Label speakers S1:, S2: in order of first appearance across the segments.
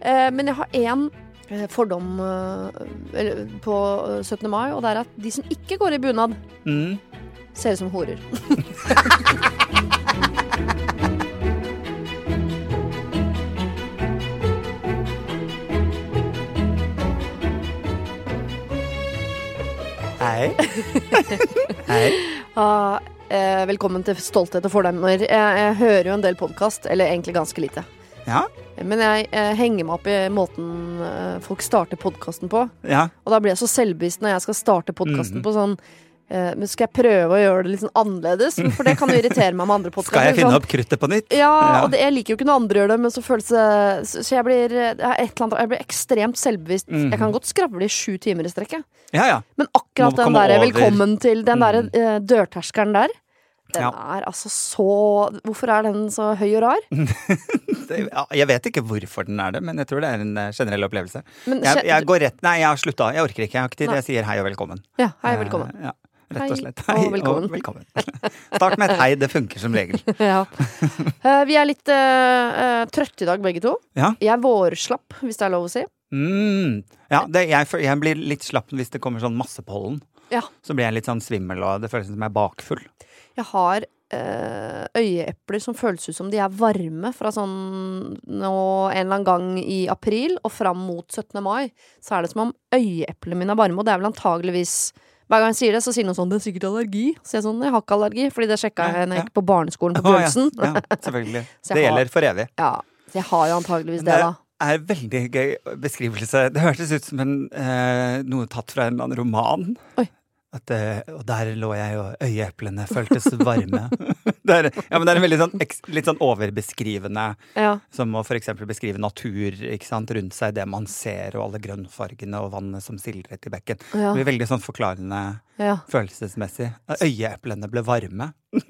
S1: Eh, men jeg har én eh, fordom eh, på eh, 17. mai, og det er at de som ikke går i bunad,
S2: Mm.
S1: ser ut som horer.
S2: Hei. Hei.
S1: Ah, eh, velkommen til Stolthet og fordommer. Jeg, jeg hører jo en del podkast, eller egentlig ganske lite.
S2: Ja.
S1: Men jeg jeg, henger meg opp i måten eh, folk starter podkasten på.
S2: Ja.
S1: Og da blir jeg så selvbevisst når jeg skal starte podkasten
S2: Mhm.
S1: på sånn eh, Men skal jeg prøve å gjøre det litt sånn annerledes? For det kan jo irritere meg med andre podkaster.
S2: Skal jeg finne opp kruttet på nytt?
S1: Ja,
S2: Ja.
S1: og det, jeg liker jo ikke når andre gjør det, men så føles det Så jeg blir, et eller annet, jeg blir ekstremt selvbevisst.
S2: Mm.
S1: Jeg kan godt skravle i sju timer i strekket,
S2: Ja, ja.
S1: men akkurat
S2: Må
S1: den der
S2: over.
S1: 'velkommen til' den der eh, dørterskelen der, den
S2: Ja.
S1: er altså så Hvorfor er den så høy og rar?
S2: Jeg vet ikke hvorfor den er det, men jeg tror det er en eh, generell opplevelse.
S1: Men,
S2: Jeg, jeg går rett Nei, jeg har slutta. Jeg orker ikke. Jeg har ikke tid. Jeg sier hei og velkommen.
S1: Ja, hei, og velkommen.
S2: Eh, Ja, rett og slett.
S1: Hei og velkommen.
S2: velkommen. Start med et hei. Det funker som regel.
S1: Ja. Eh, vi er litt uh, trøtte i dag, begge to.
S2: Ja.
S1: Jeg er vårslapp, hvis det er lov å si.
S2: Mm. Ja, det, jeg, jeg blir litt slapp hvis det kommer sånn masse pollen.
S1: Ja.
S2: Så blir jeg litt sånn svimmel, og det føles som jeg er bakfull.
S1: Jeg har eh, øyeepler som føles ut som de er varme fra sånn nå en eller annen gang i april og fram mot 17. mai. Så er det som om øyeeplene mine er varme, og det er vel antageligvis hver gang jeg sier det, så sier noen sånn 'det er sikkert allergi'. Så jeg sånn 'jeg har ikke allergi', fordi det sjekka jeg når jeg gikk på barneskolen på
S2: Bjørnsen. ja.
S1: Ja.
S2: Ja, selvfølgelig. Det gjelder for evig.
S1: så jeg har jo antageligvis det,
S2: Det
S1: da.
S2: er veldig gøy beskrivelse. Det hørtes ut som en, eh, noe tatt fra en eller annen roman.
S1: Oi.
S2: At, eh, og der lå jeg, og øyeeplene føltes varme. det er, ja, men det er en veldig sånn, litt sånn overbeskrivende
S1: Ja.
S2: Som å f.eks. beskrive natur ikke sant? rundt seg, det man ser, og alle grønnfargene og vannet som sildret i bekken.
S1: Ja.
S2: Det blir veldig sånn forklarende
S1: ja.
S2: følelsesmessig. Øyeeplene ble varme.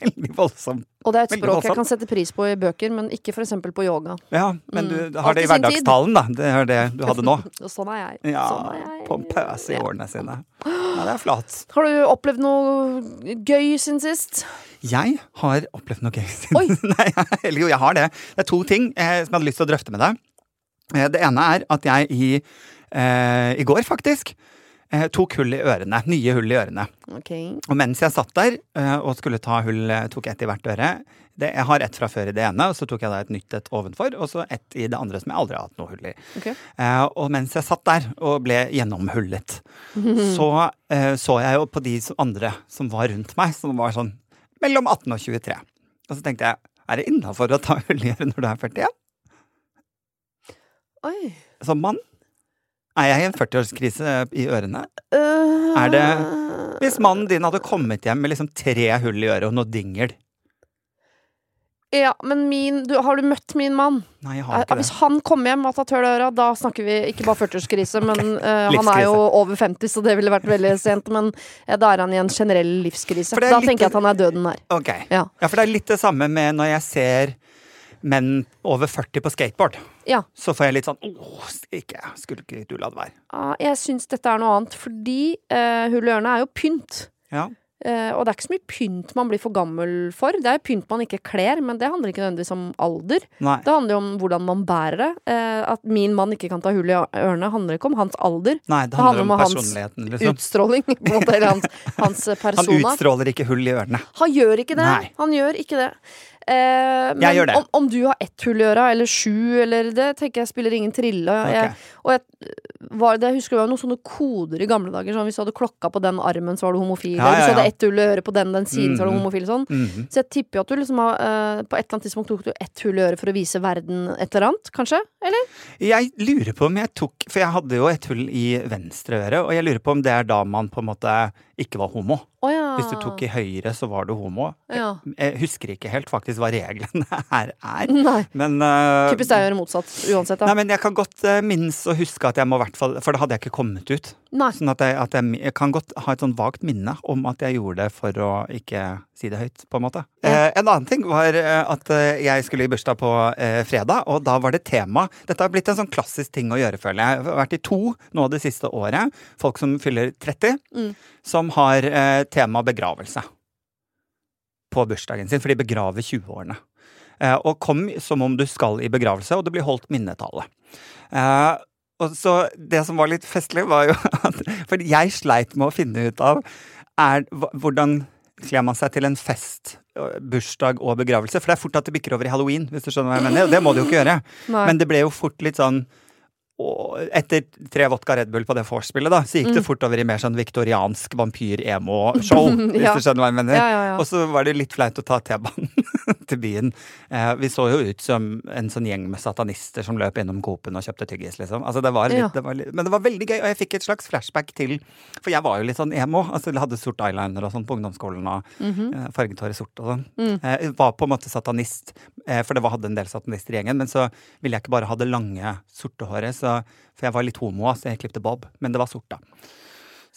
S2: Veldig voldsomt.
S1: Og det er et
S2: Veldig
S1: språk jeg kan sette pris på i bøker, men ikke eksempel på yoga.
S2: Ja, men
S1: Mm.
S2: du har det i hverdagstalen, da. Det er det du hadde nå.
S1: Sånn er jeg.
S2: Ja,
S1: sånn er jeg.
S2: pompøs i årene sine. Ja, det er flat.
S1: Har du opplevd noe gøy siden sist?
S2: Jeg har opplevd noe gøy siden. Nei, eller jo, jeg har det. Det er to ting eh, som jeg hadde lyst til å drøfte med deg. Eh, det ene er at jeg i, eh, i går, faktisk, eh, tok hull i ørene. Nye hull i ørene.
S1: Okay.
S2: Og mens jeg satt der eh, og skulle ta hull, tok tok ett i hvert øre det, Jeg har ett fra før i det ene, og så tok jeg da et nytt et ovenfor, og så ett i det andre som jeg aldri har hatt noe hull i.
S1: Okay.
S2: Eh, og mens jeg satt der og ble gjennomhullet, så eh, så jeg jo på de andre som var rundt meg, som var sånn mellom 18 og 23. Og så tenkte jeg, er det innafor å ta øret når du er 41?
S1: Oi.
S2: Som mann? Er jeg i en 40-årskrise i ørene?
S1: Uh...
S2: Er det- Hvis mannen din hadde kommet hjem med liksom tre hull i øret og noe dingel
S1: Ja, men min du, Har du møtt min mann?
S2: Nei, jeg har
S1: ikke
S2: ikke
S1: Hvis
S2: det.
S1: han kommer hjem og har tatt hull i øra, da snakker vi ikke bare 40-årskrise, men uh, han er jo over 50, så det ville vært veldig sent. Men uh, da er han i en generell livskrise. Da
S2: litt-
S1: tenker jeg at han er døden nær.
S2: Ok.
S1: Ja.
S2: Ja, for det er litt det samme med når jeg ser menn over 40 på skateboard.
S1: Ja.
S2: Så får jeg litt sånn åh, ikke, skulle ikke du la det være?
S1: Ah, jeg syns dette er noe annet, fordi uh, hull i ørene er jo pynt.
S2: Ja.
S1: Eh, og det er ikke så mye pynt man blir for gammel for. Det er pynt man ikke kler, men det handler ikke nødvendigvis om alder.
S2: Nei.
S1: Det handler jo om hvordan man bærer det. Eh, at min mann ikke kan ta hull i ørene, handler ikke om hans alder.
S2: Nei, det
S1: Det handler
S2: handler om
S1: om hans
S2: personligheten, liksom.
S1: Utstråling, på måte, eller hans, hans
S2: Han utstråler ikke hull i ørene.
S1: Han gjør ikke det.
S2: Nei.
S1: Han gjør ikke det. Eh, men
S2: gjør det.
S1: Om, om du har ett hull i øra, eller sju, eller det tenker jeg spiller ingen trille. Jeg, og jeg, var det, jeg husker det var noen sånne koder i gamle dager. Sånn, hvis du hadde klokka på den armen, så var du homofil.
S2: Ja,
S1: Eller hvis du
S2: ja, ja.
S1: hadde ett hull i øret på den, den siden, så var du
S2: Mhm.
S1: homofil. Sånn.
S2: Mhm.
S1: Så jeg tipper jo at du liksom har, eh, på et eller annet tidspunkt tok du ett hull i øret for å vise verden et eller annet, kanskje? Eller?
S2: Jeg lurer på om jeg tok For jeg hadde jo et hull i venstre øre, og jeg lurer på om det er da man på en måte ikke var homo.
S1: Oh, ja.
S2: Hvis du tok i høyre, så var du homo.
S1: Ja.
S2: Jeg husker ikke helt faktisk hva reglene her er,
S1: Nei.
S2: men uh,
S1: Typisk deg å gjøre motsatt uansett, da.
S2: Nei, men jeg kan godt uh, minnes og huske at jeg må hvert fall For da hadde jeg ikke kommet ut.
S1: Nei.
S2: Sånn at jeg, at jeg, jeg kan godt ha et sånn vagt minne om at jeg gjorde det for å ikke si det høyt, på en måte.
S1: Ja.
S2: Eh, en annen ting var eh, at eh, jeg skulle i bursdag på eh, fredag, og da var det tema Dette har blitt en sånn klassisk ting å gjøre, føler jeg. Jeg har vært i to nå det siste året. Folk som fyller 30,
S1: Mm.
S2: som har eh, tema begravelse på bursdagen sin, for de begraver 20-årene. Eh, og kom som om du skal i begravelse, og det blir holdt minnetale. Eh, og så Det som var litt festlig, var jo at For jeg sleit med å finne ut av er, hvordan kler man seg til en fest, bursdag og begravelse? For det er fort at det bikker over i halloween, hvis du skjønner hva jeg mener. Og det må det jo ikke gjøre.
S1: Nei.
S2: Men det ble jo fort litt sånn og etter tre vodka Red Bull på det vorspielet, da, så gikk det fort over i mer sånn viktoriansk vampyr-emo-show. Hvis du skjønner hva jeg mener.
S1: Ja, ja, ja.
S2: Og så var det litt flaut å ta T-banen til byen. Eh, vi så jo ut som en sånn gjeng med satanister som løp innom Coop-en og kjøpte tyggis, liksom. Altså, det var litt,
S1: Ja.
S2: det var litt, men det var veldig gøy, og jeg fikk et slags flashback til For jeg var jo litt sånn emo. Altså, jeg hadde sort eyeliner og sånn på ungdomsskolen, og
S1: mm
S2: -hmm. farget håret sort og sånn.
S1: Mm.
S2: Eh, var på en måte satanist, eh, for det var, hadde en del satanister i gjengen. Men så ville jeg ikke bare ha det lange, sorte håret, så, for jeg var litt homo, så jeg klippte bob. Men det var sort, da.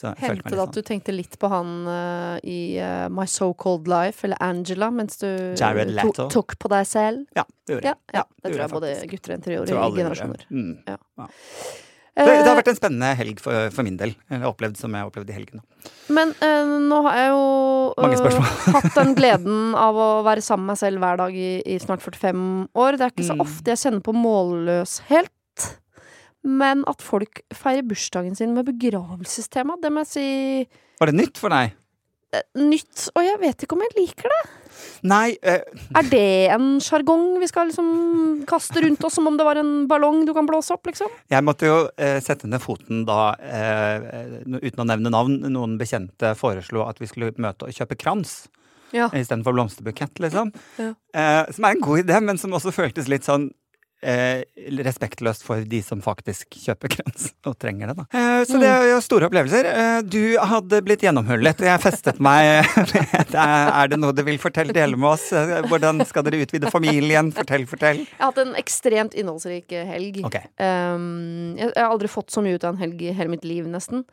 S2: Så
S1: Hendte det at du tenkte litt på han uh, i uh, My So Called Life, eller Angela, mens du
S2: Leto.
S1: tok på deg selv?
S2: Ja, det gjorde jeg.
S1: ja, det
S2: det,
S1: tror jeg både
S2: faktisk.
S1: gutter og jenter i generasjoner.
S2: Mm.
S1: Ja.
S2: Ja. Det, det har
S1: Eh,
S2: vært en spennende helg for, for min del. Eller opplevd som jeg opplevde i helgen.
S1: Men uh, nå har jeg jo hatt den gleden av å være sammen med meg selv hver dag i, i snart 45 år. Det er ikke så
S2: Mm.
S1: ofte jeg kjenner på målløshet. Men at folk feirer bursdagen sin med begravelsestema, det må jeg si
S2: Var det nytt for deg?
S1: eh, nytt. Og jeg vet ikke om jeg liker det.
S2: Nei, eh,
S1: Er det en sjargong vi skal liksom kaste rundt oss som om det var en ballong du kan blåse opp, liksom?
S2: jeg måtte jo eh, sette ned foten da, eh, uten å nevne navn, noen bekjente foreslo at vi skulle møte og kjøpe krans.
S1: Ja.
S2: istedenfor blomsterbukett, liksom.
S1: Ja.
S2: Eh, som er en god idé, men som også føltes litt sånn eh, respektløst for de som faktisk kjøper krans og trenger det. da. Eh, så det er jo store opplevelser. Eh, du hadde blitt gjennomhullet. Jeg festet meg er det noe du vil fortelle, dele med oss? Eh, Hvordan skal dere utvide familien? Fortell, fortell.
S1: Jeg har hatt en ekstremt innholdsrik helg.
S2: Okay.
S1: Um, jeg, jeg har aldri fått så mye ut av en helg i hele mitt liv, nesten.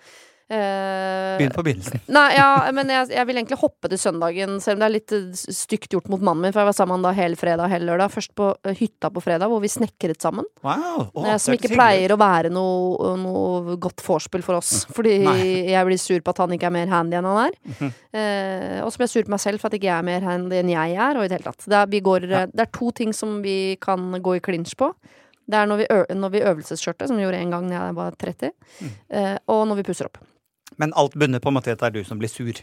S2: Begynn på begynnelsen.
S1: Nei, ja, men jeg, jeg vil egentlig hoppe til søndagen, selv om det er litt eh, stygt gjort mot mannen min. For jeg var sammen med han da hele fredag og hele lørdag. Først på eh, hytta på fredag, hvor vi snekret sammen.
S2: Wow.
S1: Eh, som ikke pleier å være noe, noe godt vorspiel for oss. Fordi
S2: Nei.
S1: jeg blir sur på at han ikke er mer handy enn han er.
S2: Mhm.
S1: eh, og så blir jeg sur på meg selv for at ikke jeg er mer handy enn jeg er. Og i det hele tatt. Det er, vi går,
S2: Ja.
S1: det er to ting som vi kan gå i klinsj på. Det er når vi, ø når vi øvelsesskjørte, som vi gjorde en gang da jeg var 30.
S2: Mm.
S1: eh, og når vi pusser opp.
S2: Men alt bunner på en måte i at det er du som blir sur.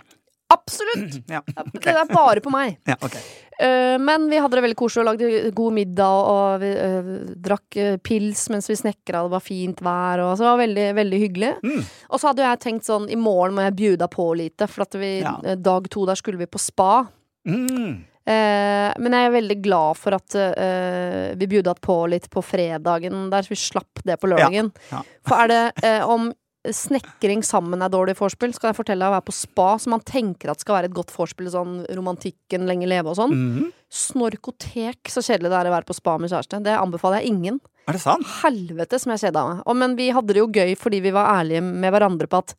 S1: Absolutt!
S2: Ja,
S1: Det er bare på meg.
S2: ja okay.
S1: Eh, men vi hadde det veldig koselig og lagde god middag, og vi uh, drakk eh, pils mens vi snekra, det var fint vær, og så det var veldig, veldig hyggelig.
S2: Mm.
S1: Og så hadde jeg tenkt sånn, i morgen må jeg bjuda på lite, for at vi,
S2: Ja.
S1: dag to der skulle vi på spa.
S2: Mm.
S1: Uh, men jeg er veldig glad for at vi bjuda på litt på fredagen der, så vi slapp det på lørdagen. For er det om snekring sammen er dårlig vorspiel, Skal jeg fortelle deg å være på spa, som man tenker at skal være et godt vorspiel, sånn romantikken lenge leve og sånn.
S2: Mhm.
S1: Snorkotek, så kjedelig det er å være på spa med kjæreste. Det anbefaler jeg ingen.
S2: Er det sant?
S1: Helvete som jeg kjeda meg. Og, men vi hadde det jo gøy fordi vi var ærlige med hverandre på at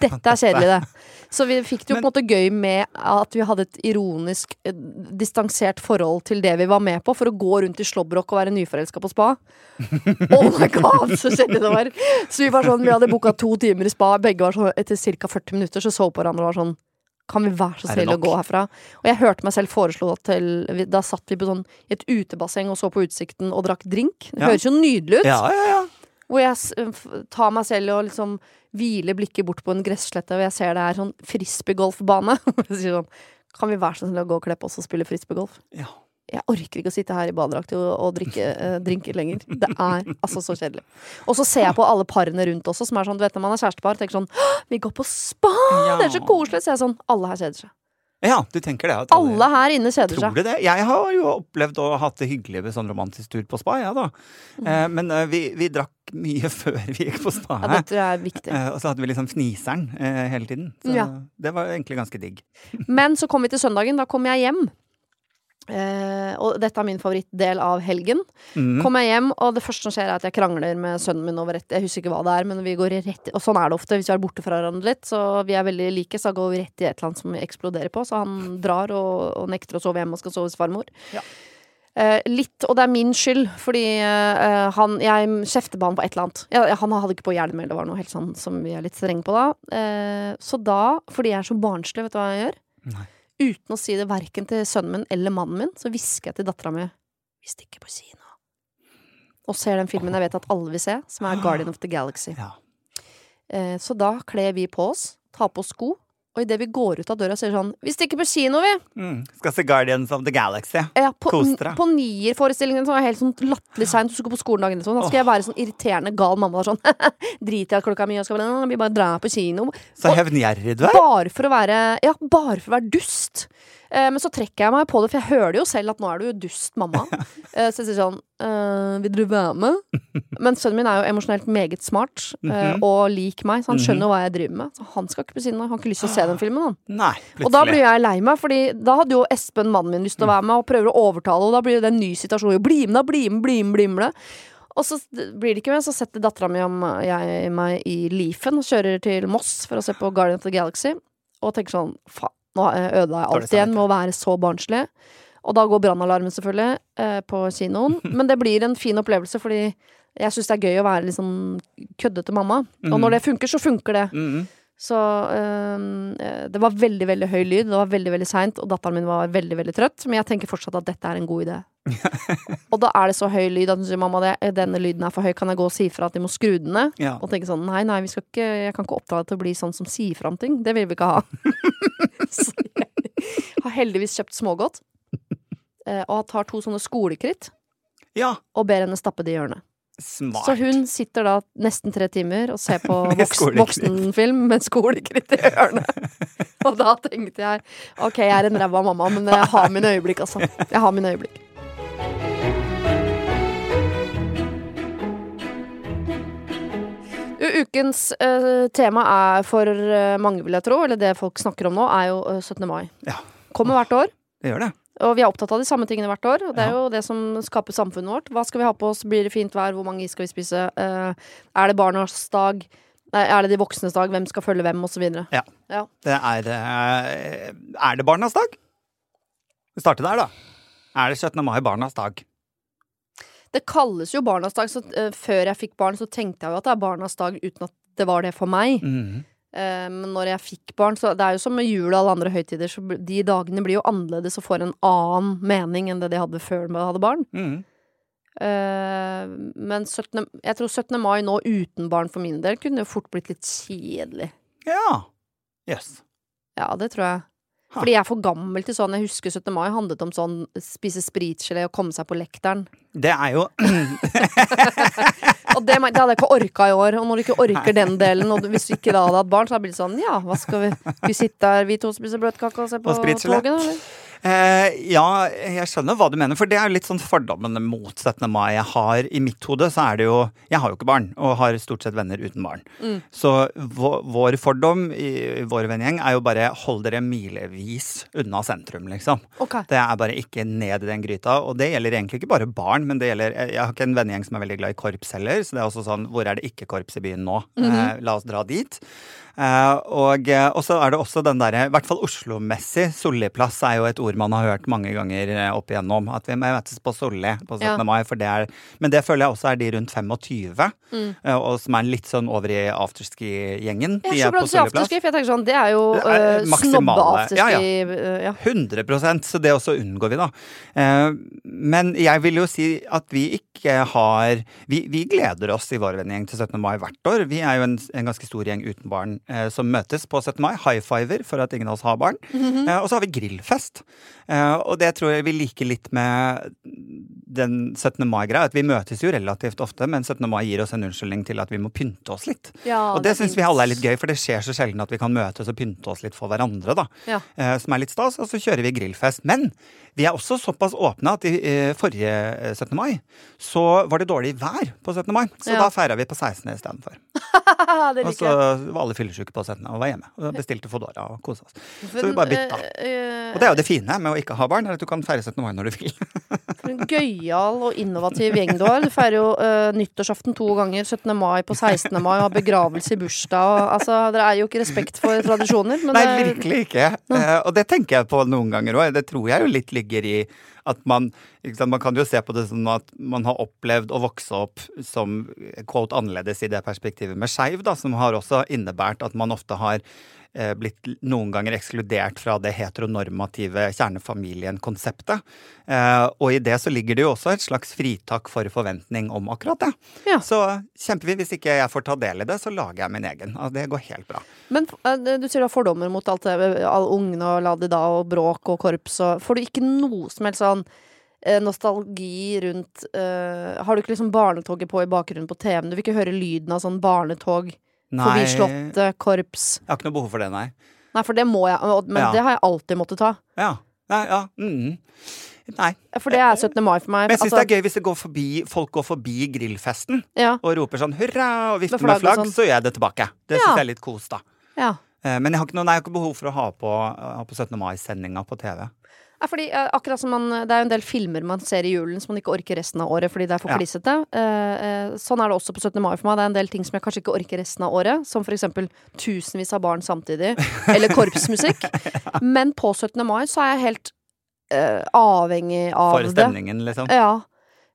S1: dette er kjedelig, det. Så vi fikk det jo på en måte gøy med at vi hadde et ironisk eh, distansert forhold til det vi var med på, for å gå rundt i slåbrok og være nyforelska på spa. Oh my god, så kjedelig det var! Så vi var sånn, vi hadde booka to timer i spa, begge var sånn etter ca. 40 minutter så så på hverandre og var sånn kan vi være så snille å gå herfra? Og jeg hørte meg selv foreslå at til Da satt vi på sånn i et utebasseng og så på utsikten og drakk drink. Det
S2: Ja.
S1: høres jo nydelig ut.
S2: Ja, ja, ja.
S1: Hvor jeg tar meg selv og liksom hviler blikket bort på en gresslette, og jeg ser det er sånn frisbeegolfbane. Sånn Kan vi være så snill å gå og kle på oss og spille frisbeegolf?
S2: ja.
S1: Jeg orker ikke å sitte her i badedrakt og, og drikke eh, drinker lenger. Det er altså så kjedelig. Og så ser jeg på alle parene rundt også, som er sånn, du vet når man er kjærestepar, tenker sånn Vi går på spa!
S2: Ja.
S1: Det er så koselig! Så jeg er sånn Alle her kjeder seg.
S2: Ja, du tenker det? At
S1: Alle her inne kjeder
S2: Tror
S1: seg.
S2: du det? Jeg har jo opplevd ha hatt det hyggelig med sånn romantisk tur på spa, ja da. Eh, men eh, vi, vi drakk mye før vi gikk på spa.
S1: Mm. Ja, det tror jeg er viktig.
S2: Eh, og så hadde vi liksom fniseren eh, hele tiden. Så
S1: Ja.
S2: det var egentlig ganske digg.
S1: Men så kom vi til søndagen. Da kom jeg hjem. Eh, og dette er min favorittdel av helgen.
S2: Mm.
S1: Kommer jeg hjem, og det første som skjer, er at jeg krangler med sønnen min over et Jeg husker ikke hva det er, men vi går rett Og sånn er det ofte hvis vi er borte fra hverandre litt. Så vi er veldig like, så går vi rett i et eller annet som vi eksploderer på. Så han drar og, og nekter å sove hjemme og skal sove hos farmor.
S2: Ja.
S1: Eh, litt, og det er min skyld, fordi eh, han Jeg kjefter på han på et eller annet. Jeg, han hadde ikke på hjelm, eller var noe helt sånn som vi er litt strenge på da. Eh, så da, fordi jeg er så barnslig, vet du hva jeg gjør?
S2: Nei.
S1: Uten å si det verken til sønnen min eller mannen min, så hvisker jeg til dattera mi Vi stikker på kino. Og ser den filmen jeg vet at alle vil se, som er Guardian of the Galaxy.
S2: Ja.
S1: Eh, så da kler vi på oss, tar på oss sko, og idet vi går ut av døra, sier sånn Vi stikker på kino, vi!
S2: Mm. Skal se Guardians of the Galaxy.
S1: Ja, på, på nierforestillingen som var helt sånn latterlig seint, du skulle gå på skolen dagen etter, sånn. da skal jeg være sånn irriterende gal mamma. Sånn Drit i at klokka er mye, skal bare, vi bare drar på kino.
S2: Så hevngjerrig du er.
S1: Bare for å være Ja, bare for å være dust. Eh, men så trekker jeg meg på det, for jeg hører jo selv at nå er du dust, mamma. Eh, så jeg sier sånn eh, Vil du være med? Men sønnen min er jo emosjonelt meget smart
S2: Mhm.
S1: og lik meg, så han skjønner jo hva jeg driver med. Så han skal ikke på siden av. Han har ikke lyst til å se den filmen, han.
S2: Nei,
S1: Og da blir jeg lei meg, Fordi da hadde jo Espen, mannen min, lyst til å være med, og prøver å overtale, og da blir det en ny situasjon. Bli med, da! Bli med, bli med, bli med! Og så blir det ikke med, så setter dattera mi og jeg meg i Leafen og kjører til Moss for å se på Guardian of the Galaxy, og tenker sånn faen, nå ødela jeg alt igjen med å være så barnslig. Og da går brannalarmen selvfølgelig eh, på kinoen, men det blir en fin opplevelse fordi jeg syns det er gøy å være litt sånn køddete mamma. Og når det funker, så funker det.
S2: Mm.
S1: Så eh, det var veldig, veldig høy lyd, det var veldig, veldig seint, og datteren min var veldig, veldig trøtt. Men jeg tenker fortsatt at dette er en god idé. og da er det så høy lyd at hun sier mamma, det, denne lyden er for høy, kan jeg gå og si fra at de må skru den ned?
S2: Ja.
S1: Og tenke sånn nei, nei, vi skal ikke, jeg kan ikke oppdra deg til å bli sånn som sier fra om ting. Det vil vi ikke ha. så jeg har heldigvis kjøpt smågodt. eh, Og tar to sånne skolekritt
S2: ja.
S1: og ber henne stappe det i hjørnet.
S2: Smart.
S1: Så hun sitter da nesten tre timer og ser på
S2: voksen,
S1: voksenfilm med skolekritt i ørene. og da tenkte jeg ok, jeg er en ræva mamma, men jeg har mine øyeblikk, altså. Jeg har mine øyeblikk. Ukens uh, tema er for uh, mange, vil jeg tro, eller det folk snakker om nå, er jo uh, 17. mai.
S2: Ja.
S1: Kommer hvert år.
S2: Det gjør det.
S1: Og vi er opptatt av de samme tingene hvert år. Og det er jo det som skaper samfunnet vårt. Hva skal vi ha på oss? Blir det fint vær? Hvor mange is skal vi spise? Eh, er det barnas dag? Nei, er det de voksnes dag? Hvem skal følge hvem? Og så videre.
S2: Ja, Det er eh, Er det barnas dag? Vi starter der, da. Er det 17. mai barnas dag?
S1: Det kalles jo barnas dag, så eh, før jeg fikk barn, så tenkte jeg jo at det er barnas dag uten at det var det for meg.
S2: Mm.
S1: Men når jeg fikk barn, så det er jo som med jul og alle andre høytider, så de dagene blir jo annerledes og får en annen mening enn det de hadde før de hadde barn.
S2: Mm.
S1: Eh, men 17, jeg tror 17. mai nå uten barn for min del kunne jo fort blitt litt kjedelig.
S2: Ja. Yes.
S1: Ja, det tror jeg.
S2: Ha.
S1: Fordi jeg er for gammel til sånn. Jeg husker 17. mai handlet om sånn spise spritgelé og komme seg på lekteren.
S2: Det er jo
S1: Og det, det hadde jeg ikke orka i år. Og når du ikke orker den delen, og hvis du ikke da hadde hatt barn, så hadde det blitt sånn Ja, hva skal vi vi sitte her, vi to spiser bløtkake og se på toget, eller?
S2: Eh, ja, jeg skjønner hva du mener, for det er jo litt sånn fordommene mot 17. mai jeg har. I mitt hode så er det jo Jeg har jo ikke barn, og har stort sett venner uten barn.
S1: Mm.
S2: Så vår, vår fordom i, vår vennegjeng er jo bare hold dere milevis unna sentrum, liksom.
S1: Okay.
S2: Det er bare ikke ned i den gryta. Og det gjelder egentlig ikke bare barn, men det gjelder Jeg har ikke en vennegjeng som er veldig glad i korps heller, så det er også sånn Hvor er det ikke korps i byen nå? eh, la oss dra dit. Eh, og, eh, og så er det også den derre, i hvert fall Oslo-messig, Solli-plass er jo et ord man har hørt mange ganger eh, opp igjennom. At vi møtes på Solli på 17.
S1: Ja.
S2: mai, for det er Men det føler jeg også er de rundt 25, mm. og som er litt sånn over i afterski-gjengen. De
S1: er
S2: på Solli-plass.
S1: afterski, for jeg tenker sånn Det er jo
S2: Det er
S1: snobbe-afterski.
S2: Ja,
S1: Ja, ja.
S2: 100 så det også unngår vi, da. Men jeg vil jo si at vi ikke har Vi, vi gleder oss i vår vennegjeng til 17. mai hvert år. Vi er jo en, en ganske stor gjeng uten barn eh, som møtes på 17. mai. High fiver for at ingen av oss har barn. eh, og så har vi grillfest. Eh, og det tror jeg vi liker litt med den 17. mai-greia. At vi møtes jo relativt ofte, men 17. mai gir oss en unnskyldning til at vi må pynte oss litt.
S1: Ja,
S2: og det,
S1: det
S2: syns vi alle er litt gøy, for det skjer så sjelden at vi kan møtes og pynte oss litt for hverandre. da
S1: Ja.
S2: eh, som er litt stas, og så kjører vi grillfest. Men vi er også såpass åpne at i eh, forrige eh, 17. mai så var det dårlig vær på 17. mai, så
S1: Ja.
S2: da feira vi på 16. istedenfor. Og så var alle fyllesyke på 17. og var hjemme. Og bestilte Foodora og kosa oss. Så vi bare bytta.
S1: eh, eh,
S2: Og det er jo det fine med å ikke ha barn, er at du kan feire 17. mai når du vil.
S1: For en gøyal og innovativ gjeng du har. Du feirer jo uh, nyttårsaften to ganger, 17. mai på 16. mai, og har begravelse i bursdag. Og, altså, dere er jo ikke respekt for tradisjoner. Men
S2: Nei, virkelig ikke. Uh, og det tenker jeg på noen ganger òg. Det tror jeg jo litt ligger i at man sant, Man kan jo se på det som at man har opplevd å vokse opp som quote annerledes i det perspektivet med skeiv, som har også innebært at man ofte har blitt noen ganger ekskludert fra det heteronormative kjernefamilien-konseptet. Eh, og i det så ligger det jo også et slags fritak for forventning om akkurat det.
S1: Ja.
S2: Så kjempefint. Hvis ikke jeg får ta del i det, så lager jeg min egen. Altså, det går helt bra.
S1: Men eh, du sier du har fordommer mot alt det, alle ungene og la de da og bråk og korps og Får du ikke noe som helst sånn eh, nostalgi rundt uh, Har du ikke liksom barnetoget på i bakgrunnen på TV-en? Du vil ikke høre lyden av sånn barnetog forbi Slottet, korps?
S2: Jeg har ikke noe behov for det, nei.
S1: Nei, for det må jeg, men
S2: Ja.
S1: det har jeg alltid måttet ta.
S2: Ja. Nei, ja. Mm. Nei.
S1: For det er 17. mai for meg.
S2: Men jeg syns
S1: Altså,
S2: det er gøy hvis går forbi, folk går forbi grillfesten
S1: ja,
S2: og roper sånn hurra og vifter
S1: Med flagg sånn.
S2: så gjør jeg det tilbake. Det
S1: Ja.
S2: syns jeg er litt kos, da.
S1: ja.
S2: Eh, Men jeg har ikke, noe, nei, jeg har ikke behov for å ha på, ha på 17. mai-sendinga på TV.
S1: Ja, fordi eh, akkurat som man, Det er jo en del filmer man ser i julen som man ikke orker resten av året fordi det er for
S2: Ja.
S1: klissete. Eh, eh, sånn er det også på 17. mai for meg. Det er en del ting som jeg kanskje ikke orker resten av året. Som eksempel tusenvis av barn samtidig. Eller korpsmusikk. Men på 17. mai så er jeg helt avhengig av
S2: For
S1: det.
S2: stemningen, liksom.
S1: Ja.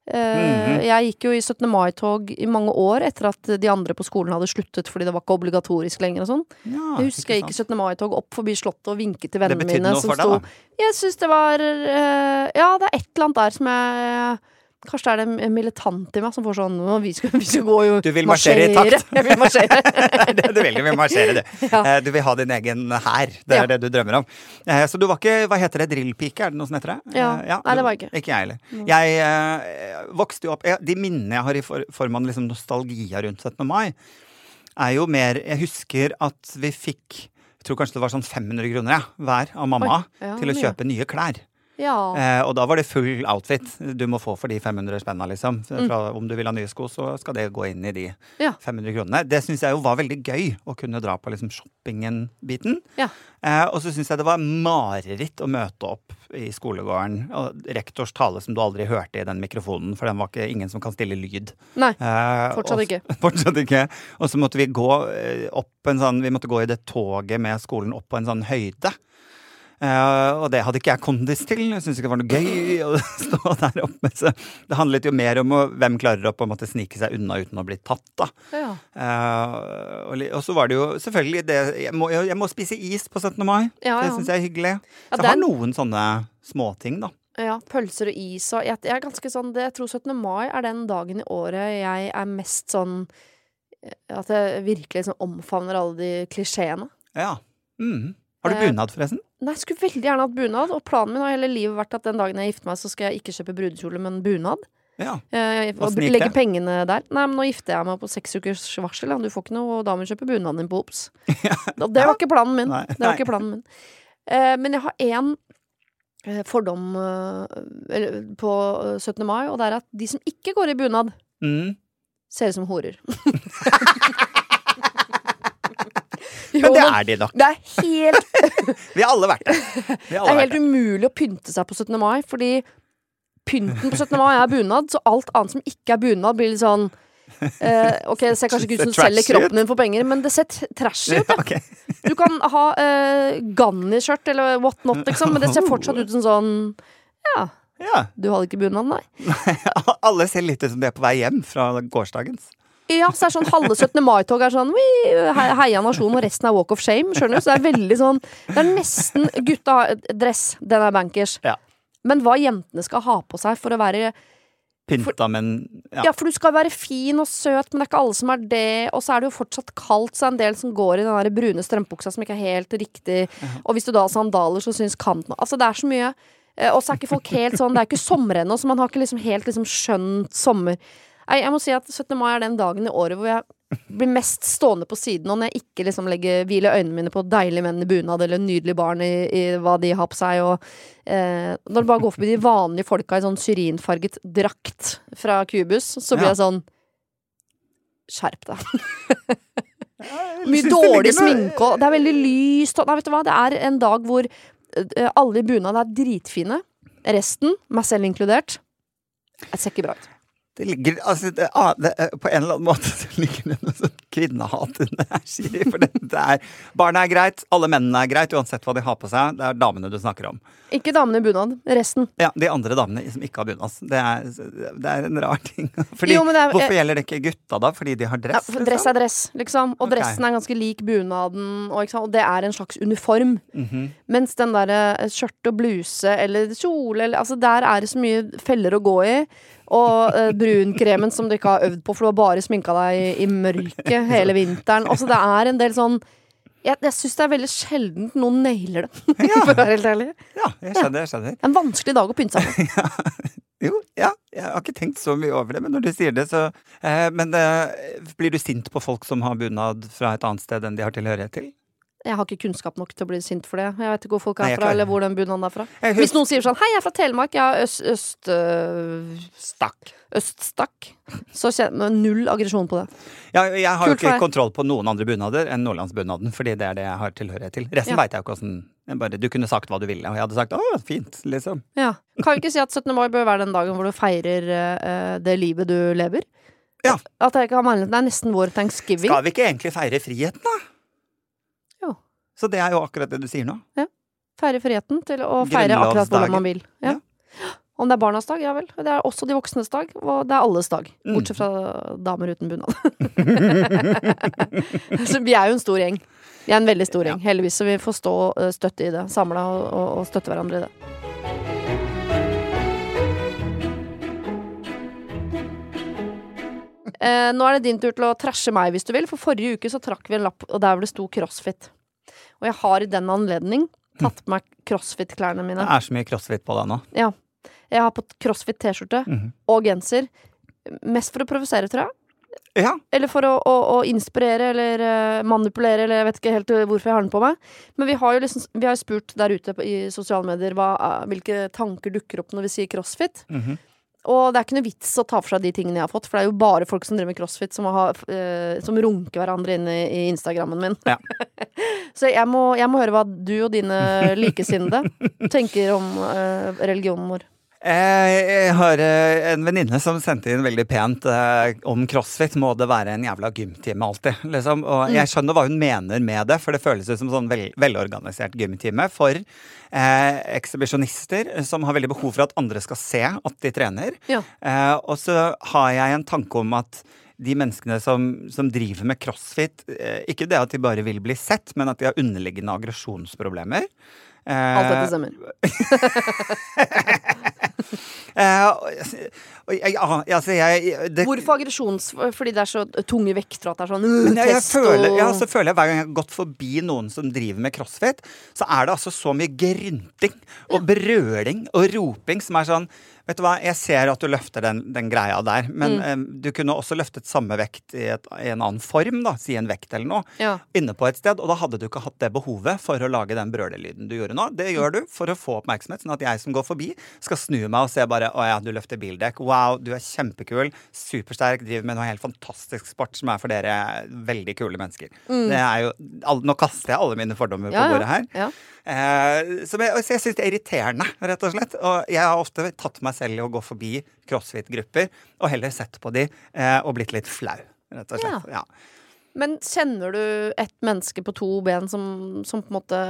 S1: Eh,
S2: Mhm.
S1: Jeg gikk jo i 17. mai-tog i mange år etter at de andre på skolen hadde sluttet fordi det var ikke obligatorisk lenger og sånn.
S2: Ja,
S1: Jeg husker jeg gikk i 17. mai-tog opp forbi Slottet og vinket til vennene mine som
S2: for deg.
S1: Jeg syns det var eh, Ja, det er et eller annet der som jeg Kanskje det er det militante i meg som får sånn vi skal, vi skal gå jo
S2: Du vil marsjere i takt.
S1: Jeg vil marsjere.
S2: Det- du vil jo marsjere, du.
S1: Ja.
S2: Eh, Du vil ha din egen hær. Det er
S1: Ja.
S2: det du drømmer om. Eh, Så du var ikke Hva heter det? Drillpike? Er det noe som heter det?
S1: Ja.
S2: Eh,
S1: Nei, det var ikke.
S2: Ikke jeg heller. Jeg eh, vokste jo opp De minnene jeg har i for, form av liksom nostalgia rundt 17. mai, er jo mer Jeg husker at vi fikk jeg tror kanskje det var sånn 500 kroner ja, hver av mamma
S1: Oi, ja,
S2: til å
S1: mye.
S2: kjøpe nye klær.
S1: Ja.
S2: Eh, og da var det full outfit du må få for de 500 spenna, liksom.
S1: Mm.
S2: Om du vil ha nye sko, så skal det gå inn i de
S1: Ja.
S2: 500 kronene. Det syns jeg jo var veldig gøy, å kunne dra på liksom shoppingen-biten.
S1: Ja.
S2: Eh, og så syns jeg det var mareritt å møte opp i skolegården. Og rektors tale som du aldri hørte i den mikrofonen, for den var ikke ingen som kan stille lyd.
S1: Nei.
S2: Eh,
S1: Fortsatt ikke.
S2: Fortsatt ikke. Og så måtte vi gå eh, opp en sånn Vi måtte gå i det toget med skolen opp på en sånn høyde. Eh, og det hadde ikke jeg kondis til. Jeg syntes ikke det var noe gøy å stå der oppe. Så det handlet jo mer om å, hvem klarer å på en måte snike seg unna uten å bli tatt, da.
S1: Ja.
S2: Uh, og, og så var det jo selvfølgelig det Jeg må, jeg må spise is på 17. mai.
S1: Ja,
S2: Det
S1: ja.
S2: syns jeg er hyggelig. Så jeg
S1: den-
S2: har noen sånne småting, da.
S1: Ja, pølser og is og jeg, jeg er ganske sånn det, Jeg tror 17. mai er den dagen i året jeg er mest sånn eh, At jeg virkelig liksom omfavner alle de klisjeene.
S2: Ja. Mm. Har du bunad, forresten?
S1: Nei, jeg skulle veldig gjerne hatt bunad, og planen min har hele livet vært at den dagen jeg gifter meg, så skal jeg ikke kjøpe brudekjole, men bunad.
S2: Ja.
S1: Eh, og legge pengene der. Nei, men nå gifter jeg meg på seks ukers varsel. Ja. Du får ikke noe, og da må du kjøpe bunaden din på Ops. Og det var ikke planen min.
S2: Nei.
S1: Det var ikke planen min. Eh, men jeg har én eh, fordom eh, på eh, 17. mai, og det er at de som ikke går i bunad,
S2: Mm.
S1: ser ut som horer.
S2: Men det er de nok.
S1: det er helt
S2: Vi har alle vært det.
S1: Det er helt umulig å pynte seg på 17. mai, fordi pynten på 17. mai er bunad, så alt annet som ikke er bunad, blir litt sånn eh, Ok, det ser kanskje ikke ut som du selger kroppen din for penger, men det ser trashy ut.
S2: Ja, okay.
S1: Du kan ha uh, Ganni-skjørt eller what not, liksom, men det ser fortsatt ut som sånn Ja,
S2: Ja.
S1: du hadde ikke bunad, nei.
S2: Alle ser litt ut som de er på vei hjem fra gårsdagens.
S1: Ja, så er det sånn halve 17. mai-tog er sånn Heia nasjon, og resten er walk of shame. Skjønner du? Så det er veldig sånn Det er nesten Gutta har dress, den er bankers.
S2: Ja.
S1: Men hva jentene skal ha på seg for å være
S2: Pynta, men ja.
S1: Ja, for du skal være fin og søt, men det er ikke alle som er det. Og så er det jo fortsatt kaldt, så er det en del som går i den der brune strømpuksa som ikke er helt riktig. Og hvis du da har sandaler, så syns kanten Altså, det er så mye. Eh, Og så er ikke folk helt sånn Det er ikke sommer ennå, så man har ikke liksom helt liksom skjønt sommer. Nei, jeg må si at 17. mai er den dagen i året hvor jeg blir mest stående på siden, og når jeg ikke liksom legger hviler øynene mine på deilige menn i bunad eller nydelige barn i, i hva de har på seg, og eh, når det bare går forbi de vanlige folka i sånn syrinfarget drakt fra Cubus, så blir
S2: Ja.
S1: jeg sånn Skjerp deg.
S2: Jeg
S1: Mye dårlig sminke og Det er veldig lyst og Nei, vet du hva, det er en dag hvor eh, alle i bunad er dritfine. Resten, meg selv inkludert, det ser ikke bra ut.
S2: Det ligger altså, det, ah, det, eh, På en eller annen måte så ligger det noe sånn kvinnehat under her, Siri. For det, er Barna er greit, alle mennene er greit, uansett hva de har på seg. Det er damene du snakker om.
S1: Ikke damene i bunad. Resten.
S2: Ja, De andre damene som ikke har bunad. Det, det er en rar ting. Fordi,
S1: Jo, men det er-
S2: hvorfor gjelder det ikke gutta, da? Fordi de har
S1: Ja,
S2: dress?
S1: for dress
S2: liksom?
S1: er dress, liksom. Og
S2: okay.
S1: dressen er ganske lik bunaden, og, og det er en slags uniform.
S2: Mhm.
S1: Mens den derre skjørt og bluse eller kjole eller Altså, der er det så mye feller å gå i. Og uh, brunkremen som du ikke har øvd på, for du har bare sminka deg i, i mørket hele vinteren. Altså, det er en del sånn Jeg, jeg syns det er veldig sjelden noen nailer det, for å være helt ærlig.
S2: Ja, jeg skjønner. jeg skjønner
S1: er en vanskelig dag å pynte seg på.
S2: Jo, ja, jeg har ikke tenkt så mye over det, men når du sier det, så eh, Men eh, blir du sint på folk som har bunad fra et annet sted enn de har tilhørighet til?
S1: Jeg har ikke kunnskap nok til å bli sint for det. Jeg vet ikke hvor folk er
S2: Nei,
S1: fra, eller hvor den bunaden er fra. Hvis noen sier sånn 'Hei, jeg er fra Telemark. Jeg har øst, øst, øh,
S2: Stakk.
S1: øststakk', så kjenner jeg null aggresjon på det.
S2: Ja, jeg har jo
S1: Kult
S2: ikke kontroll på noen andre bunader enn nordlandsbunaden, fordi det er det jeg har tilhørighet til. Resten
S1: Ja.
S2: vet jeg jo ikke åssen bare, Du kunne sagt hva du ville, og jeg hadde sagt 'å, fint', liksom.
S1: Ja. Kan vi ikke si at 17. mai bør være den dagen hvor du feirer øh, det livet du lever?
S2: Ja.
S1: At jeg ikke har meningen, Det er nesten vår thanksgiving.
S2: Skal vi ikke egentlig feire friheten, da? Så det er jo akkurat det du sier nå.
S1: Feire friheten til å feire akkurat hvordan man vil. Ja.
S2: Ja.
S1: Om det er barnas dag, ja vel. Det er også de voksnes dag, og det er alles dag.
S2: Mm.
S1: Bortsett fra damer uten bunad. så vi er jo en stor gjeng. Vi er en veldig stor gjeng. Heldigvis, så vi får stå og støtte i det. Samla og, og, og støtte hverandre i det. Eh, nå er det din tur til å trashe meg hvis du vil, for forrige uke så trakk vi en lapp, og der hvor det sto crossfit. Og jeg har i den anledning tatt på meg crossfit-klærne mine.
S2: Det er så mye crossfit på deg nå.
S1: Ja. Jeg har på crossfit-T-skjorte
S2: Mhm.
S1: og genser. Mest for å provosere, tror jeg.
S2: Ja.
S1: Eller for å, å, å inspirere eller eh, manipulere, eller jeg vet ikke helt hvorfor jeg har den på meg. Men vi har jo liksom Vi har spurt der ute i sosiale medier hva, eh, hvilke tanker dukker opp når vi sier crossfit.
S2: Mhm.
S1: Og det er ikke noe vits å ta for seg de tingene jeg har fått, for det er jo bare folk som driver med crossfit, som, har, eh, som runker hverandre inn i, i Instagrammen min.
S2: Ja.
S1: Så jeg må, jeg må høre hva du og dine likesinnede tenker om eh, religionen vår.
S2: Eh, Jeg har eh, en venninne som sendte inn veldig pent eh, om crossfit. Må det være en jævla gymtime alltid? Liksom. Og jeg skjønner hva hun mener med det, for det føles ut som sånn vel, velorganisert gymtime for eh, ekshibisjonister som har veldig behov for at andre skal se at de trener.
S1: Ja.
S2: Eh, og så har jeg en tanke om at de menneskene som, som driver med crossfit, ikke det at de bare vil bli sett, men at de har underliggende aggresjonsproblemer. Eh,
S1: Alt dette stemmer.
S2: Eh, jeg- altså jeg det,
S1: Hvorfor aggresjons... Fordi det er så tunge vekter, at det er sånn uh,
S2: jeg, jeg, føler,
S1: og
S2: ja, så føler jeg hver gang jeg har gått forbi noen som driver med crossfit, så er det altså så mye grynting og brøling og roping som er sånn Vet du hva, jeg ser at du løfter den, den greia der, men
S1: Mm.
S2: eh, du kunne også løftet samme vekt i, et, i en annen form, da, si en vekt eller noe,
S1: Ja.
S2: inne på et sted, og da hadde du ikke hatt det behovet for å lage den brølelyden du gjorde nå. Det gjør du for å få oppmerksomhet, sånn at jeg som går forbi, skal snu meg og se bare Å ja, du løfter bildekk. Wow, du er kjempekul. Supersterk. Driver med noe helt fantastisk sport som er for dere veldig kule mennesker. Det er jo Nå kaster jeg alle mine fordommer
S1: Mm. Ja,
S2: på bordet her.
S1: Ja.
S2: Eh, som jeg, så jeg syns det er irriterende, rett og slett. Og jeg har ofte tatt meg selv i å gå forbi crossfit-grupper og heller sett på de eh, og blitt litt flau, rett og slett. Ja.
S1: Men kjenner du et menneske på to ben som, som på en måte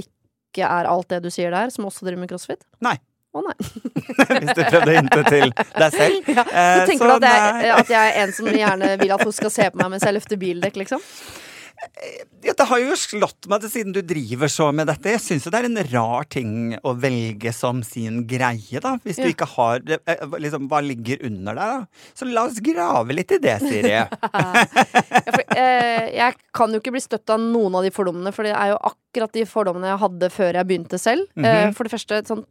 S1: ikke er alt det du sier der, som også driver med crossfit?
S2: Nei.
S1: Å nei.
S2: Hvis du prøvde å hinte til deg selv.
S1: Ja,
S2: Eh,
S1: så tenker du at jeg, at jeg er en som gjerne vil at hun skal se på meg mens jeg løfter bildekk, liksom?
S2: Ja, det har jo slått meg til siden du driver så med dette. Jeg syns jo det er en rar ting å velge som sin greie, da. Hvis du
S1: Ja.
S2: ikke har eh, liksom, Hva ligger under der, da? Så la oss grave litt i det, Siri.
S1: Ja, for, eh, jeg kan jo ikke bli støtt av noen av de fordommene, for det er jo akkurat de fordommene jeg hadde før jeg begynte selv. eh,
S2: Mhm.
S1: for det første, sånn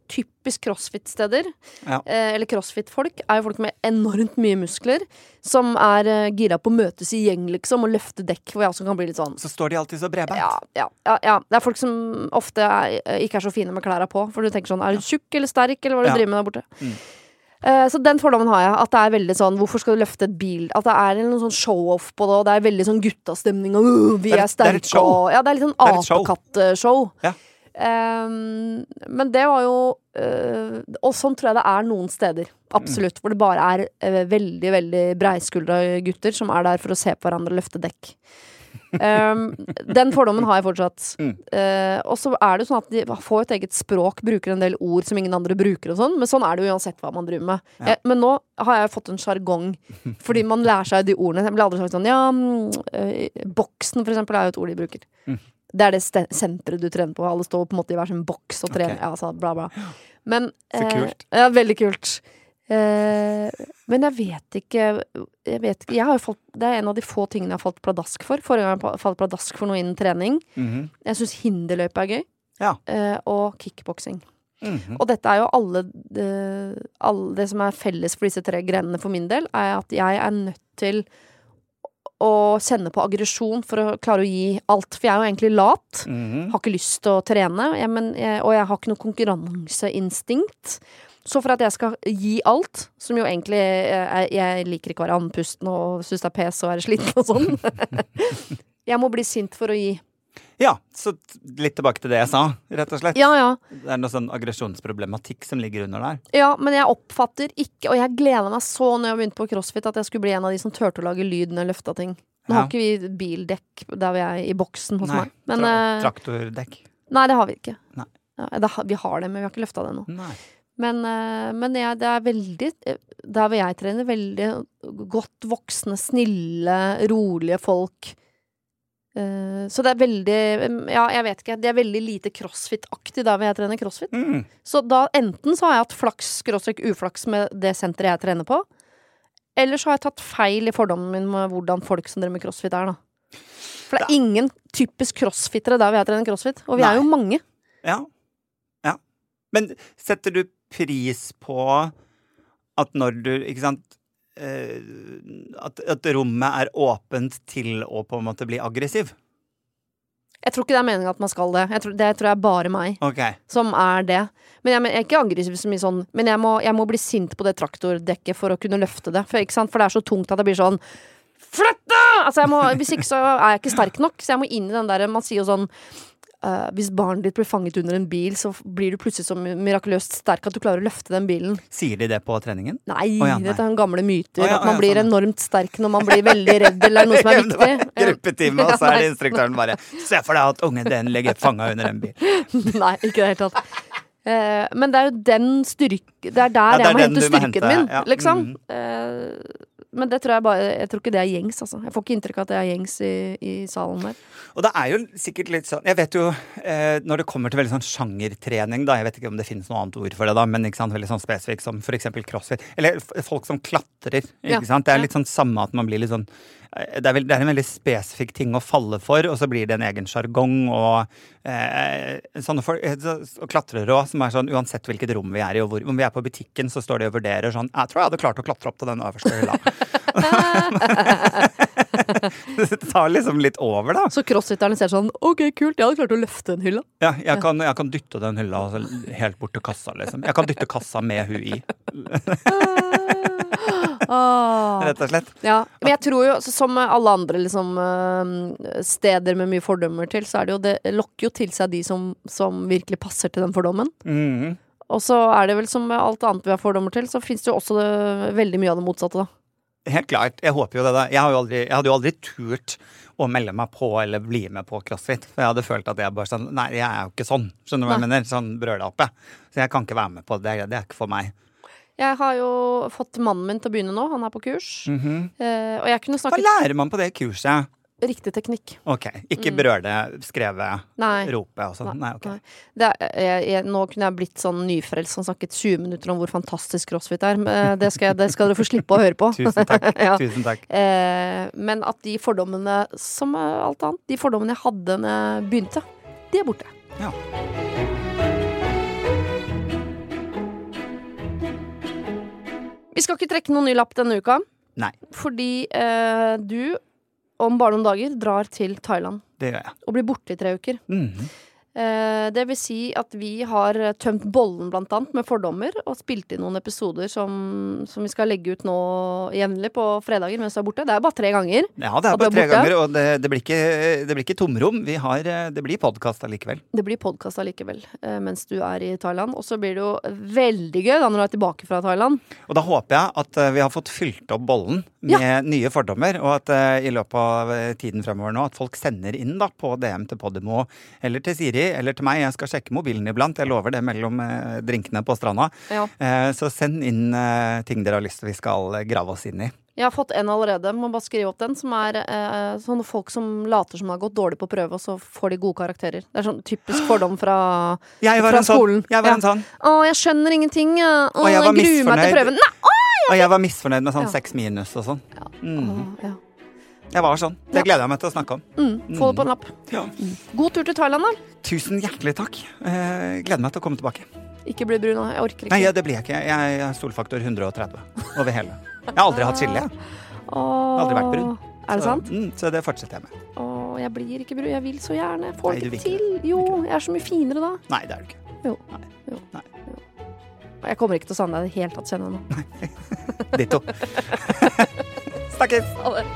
S1: typisk crossfit-steder,
S2: Ja.
S1: eh, eller crossfit-folk, er jo folk med enormt mye muskler, som er eh, gira på å møtes i gjeng, liksom, og løfte dekk, hvor jeg også kan bli litt sånn
S2: Så står de alltid så bredbeint.
S1: ja, ja, ja, ja. Det er folk som ofte er, eh, ikke er så fine med klærne på. For du tenker sånn, er du tjukk eller sterk, eller hva du driver med der borte?
S2: Mm.
S1: Så den fordommen har jeg. At det er veldig sånn Hvorfor skal du løfte et bil? At det er noen sånn show-off på det, og det er veldig sånn guttastemning og uh, vi
S2: er-
S1: er,
S2: er
S1: sterke og Ja, det er litt sånn
S2: Det er et show. Ja.
S1: Ehm, men det var jo uh, Og sånn tror jeg det er noen steder. Absolutt. Hvor det bare er uh, veldig, veldig breiskuldra gutter som er der for å se på hverandre og løfte dekk. Um, den fordommen har jeg fortsatt.
S2: Mm.
S1: Uh, og så er det jo sånn at de får et eget språk, bruker en del ord som ingen andre bruker og sånn, men sånn er det jo uansett hva man driver med.
S2: Ja.
S1: Jeg, men nå har jeg fått en sjargong, fordi man lærer seg de ordene. Jeg blir aldri sagt sånn Ja, mm, eh, boksen, for eksempel, er jo et ord de bruker.
S2: Mm.
S1: Det er det senteret du trener på. Alle står på en måte i hver sin boks og trener.
S2: Okay.
S1: Ja, altså, bla, bla. Men
S2: Så kult.
S1: Eh, ja, veldig kult. Eh, men jeg vet ikke Jeg vet ikke jeg fått, Det er en av de få tingene jeg har falt pladask for. Forrige gang jeg falt pladask for noe innen trening.
S2: Mhm.
S1: Jeg syns hinderløype er gøy.
S2: Ja.
S1: Eh, og kickboksing.
S2: Mhm.
S1: Og dette er jo alle, eh, alle Det som er felles for disse tre grenene for min del, er at jeg er nødt til å kjenne på aggresjon for å klare å gi alt. For jeg er jo egentlig lat.
S2: Mhm.
S1: Har ikke lyst til å trene, jeg, men jeg, og jeg har ikke noe konkurranseinstinkt. Så for at jeg skal gi alt, som jo egentlig Jeg, jeg liker ikke å være andpusten og syns det er pes å være sliten og sånn. jeg må bli sint for å gi.
S2: Ja, så litt tilbake til det jeg sa, rett og slett.
S1: Ja, ja.
S2: Det er noe sånn aggresjonsproblematikk som ligger under der.
S1: Ja, men jeg oppfatter ikke Og jeg gleda meg så når jeg begynte på CrossFit, at jeg skulle bli en av de som turte å lage lyd når jeg løfta ting. Nå
S2: Ja.
S1: har ikke vi bildekk der vi er i boksen hos
S2: Nei,
S1: meg. Men,
S2: tra
S1: eh,
S2: Traktordekk.
S1: nei, det har vi ikke. Ja, det, vi har det, men vi har ikke løfta det ennå. Men, eh, men jeg, det er veldig eh, Der hvor jeg trener, veldig godt voksne, snille, rolige folk. Eh, så det er veldig Ja, jeg vet ikke. Det er veldig lite crossfit-aktig der hvor jeg trener crossfit.
S2: Mm.
S1: Så da enten så har jeg hatt flaks, skråstrek uflaks med det senteret jeg trener på. Eller så har jeg tatt feil i fordommen min med hvordan folk som driver med crossfit er, da. For det er ingen typisk crossfittere der hvor jeg trener crossfit. Og vi
S2: Nei.
S1: er jo mange.
S2: Ja. ja. Men setter du pris på at når du Ikke sant at, at rommet er åpent til å på en måte bli aggressiv?
S1: Jeg tror ikke det er meningen at man skal det. Jeg tror, det tror jeg er bare meg.
S2: okay.
S1: som er det. Men jeg, jeg er ikke aggressiv så mye sånn, men jeg må, jeg må bli sint på det traktordekket for å kunne løfte det. For, for det er så tungt at det blir sånn Flytt deg! Altså, må, hvis ikke så er jeg ikke sterk nok. Så jeg må inn i den der Man sier jo sånn eh, Hvis barnet ditt blir fanget under en bil, så blir du plutselig så mirakuløst sterk at du klarer å løfte den bilen.
S2: Sier de det på treningen?
S1: Nei,
S2: oh, ja, nei.
S1: dette er en gamle myter.
S2: Oh, ja,
S1: at man blir
S2: sånn,
S1: enormt sterk når man blir veldig redd eller noe som er viktig.
S2: Gruppetime, og så er det instruktøren bare Se for deg at ungen din ligger fanga under en bil.
S1: Nei, ikke i det hele tatt. Uh, men det er jo den styrke Det er der
S2: Ja, det er
S1: jeg må hente
S2: styrken må hente,
S1: min, liksom.
S2: Mhm.
S1: Eh, men det tror jeg bare Jeg tror ikke det er gjengs, altså. Jeg får ikke inntrykk av at det er gjengs i, i salen der.
S2: Og det er jo sikkert litt sånn Jeg vet jo eh, når det kommer til veldig sånn sjangertrening, da Jeg vet ikke om det finnes noe annet ord for det, da, men ikke sant, veldig sånn spesifikt som for eksempel crossfit. Eller folk som klatrer. Ikke
S1: Ja,
S2: sant? Det er litt sånn samme at man blir litt sånn det er, vel, det er en veldig spesifikk ting å falle for, og så blir det en egen sjargong og eh, sånne folk eh, så- klatrere òg, som er sånn uansett hvilket rom vi er i, og hvor Om vi er på butikken, så står de og vurderer sånn Jeg tror jeg hadde klart å klatre opp til den øverste hylla. det tar liksom litt over, da.
S1: Så crossfitterne ser sånn OK, kult, jeg hadde klart å løfte den hylla.
S2: Ja, jeg kan, jeg kan dytte den hylla helt bort til kassa, liksom. Jeg kan dytte kassa med hun i. rett og slett.
S1: Ja, men jeg tror jo, som alle andre liksom, eh, steder med mye fordømmer til, så er det jo det lokker jo til seg de som, som virkelig passer til den fordommen.
S2: Mhm.
S1: Og så er det vel som alt annet vi har fordommer til, så fins det jo også det, veldig mye av det motsatte, da.
S2: Helt klart. Jeg håper jo det. da. Jeg, har jo aldri, jeg hadde jo aldri turt å melde meg på eller bli med på crossfit. For jeg hadde følt at jeg bare sånn Nei, jeg er jo ikke sånn. Skjønner du hva jeg mener? Sånn brølape. Så jeg kan ikke være med på det. Det er ikke for meg.
S1: Jeg har jo fått mannen min til å begynne nå, han er på kurs.
S2: Mhm.
S1: eh, og jeg kunne
S2: Hva lærer man på det kurset?
S1: riktig teknikk.
S2: Ok, ikke brøle, skreve,
S1: Nei.
S2: rope og sånn? Nei, ok.
S1: Nei. Det jeg, jeg, nå kunne jeg blitt sånn nyfrelst som snakket 20 minutter om hvor fantastisk crossfit er. Eh, det skal, jeg, det skal dere få slippe å høre på.
S2: Tusen takk.
S1: Ja.
S2: Tusen takk.
S1: Eh, men at de fordommene, som alt annet, de fordommene jeg hadde da jeg begynte, de er borte.
S2: Ja.
S1: Vi skal ikke trekke noen ny lapp denne uka,
S2: Nei,
S1: fordi eh, du om bare noen dager drar til Thailand
S2: det gjør jeg.
S1: og blir borte i tre uker.
S2: Mhm.
S1: Eh, det vil si at vi har tømt bollen blant annet med fordommer, og spilt inn noen episoder som, som vi skal legge ut nå jevnlig på fredager mens du er borte. Det er bare tre ganger.
S2: Ja, det er bare tre ganger, og det, det, blir ikke, det blir ikke tomrom. Vi har, eh, det blir podkast allikevel.
S1: Det blir podkast allikevel eh, mens du er i Thailand. Og så blir det jo veldig gøy da når du er tilbake fra Thailand.
S2: Og da håper jeg at eh, vi har fått fylt opp bollen med nye fordommer, og at eh, i løpet av eh, tiden fremover nå at folk sender inn da på DM til Podimo eller til Siri eller til meg. Jeg skal sjekke mobilen iblant, jeg lover det mellom eh, drinkene på stranda.
S1: Ja.
S2: Eh, så send inn eh, ting dere har lyst til vi skal grave oss inn i.
S1: Jeg har fått en allerede, må bare skrive opp den, som er eh, sånne folk som later som de har gått dårlig på prøve, og så får de gode karakterer. Det er sånn typisk fordom fra,
S2: Jeg
S1: fra
S2: en sånn.
S1: skolen.
S2: Jeg var
S1: Ja.
S2: en sånn.
S1: Å, jeg skjønner ingenting. Å,
S2: Og jeg
S1: jeg,
S2: var
S1: gruer meg til prøven. Nei!
S2: Og jeg var misfornøyd med sånn
S1: Ja.
S2: minus og sånn.
S1: Ja.
S2: Mm.
S1: Å, ja.
S2: Jeg var sånn. Det gleder jeg meg til å snakke om.
S1: Mm, få det på en lapp.
S2: Ja.
S1: God tur til Thailand, da.
S2: Tusen hjertelig takk. Eh, gleder meg til å komme tilbake.
S1: Ikke bli brun, nå. Jeg orker ikke.
S2: Nei, ja, det blir jeg ikke. Jeg er solfaktor 130 over hele. Jeg har aldri hatt skille, jeg.
S1: Åh,
S2: aldri vært brun.
S1: Er det
S2: Så-
S1: sant?
S2: Mm, så det fortsetter jeg med.
S1: Å, jeg blir ikke brun. Jeg vil så gjerne. Får
S2: Nei,
S1: det til. Jo, jeg er så mye finere da.
S2: Nei, det er du ikke.
S1: Jeg kommer ikke til å savne deg i det hele tatt, kjenner jeg nå.
S2: Ditto. Snakkes!
S1: Ha det.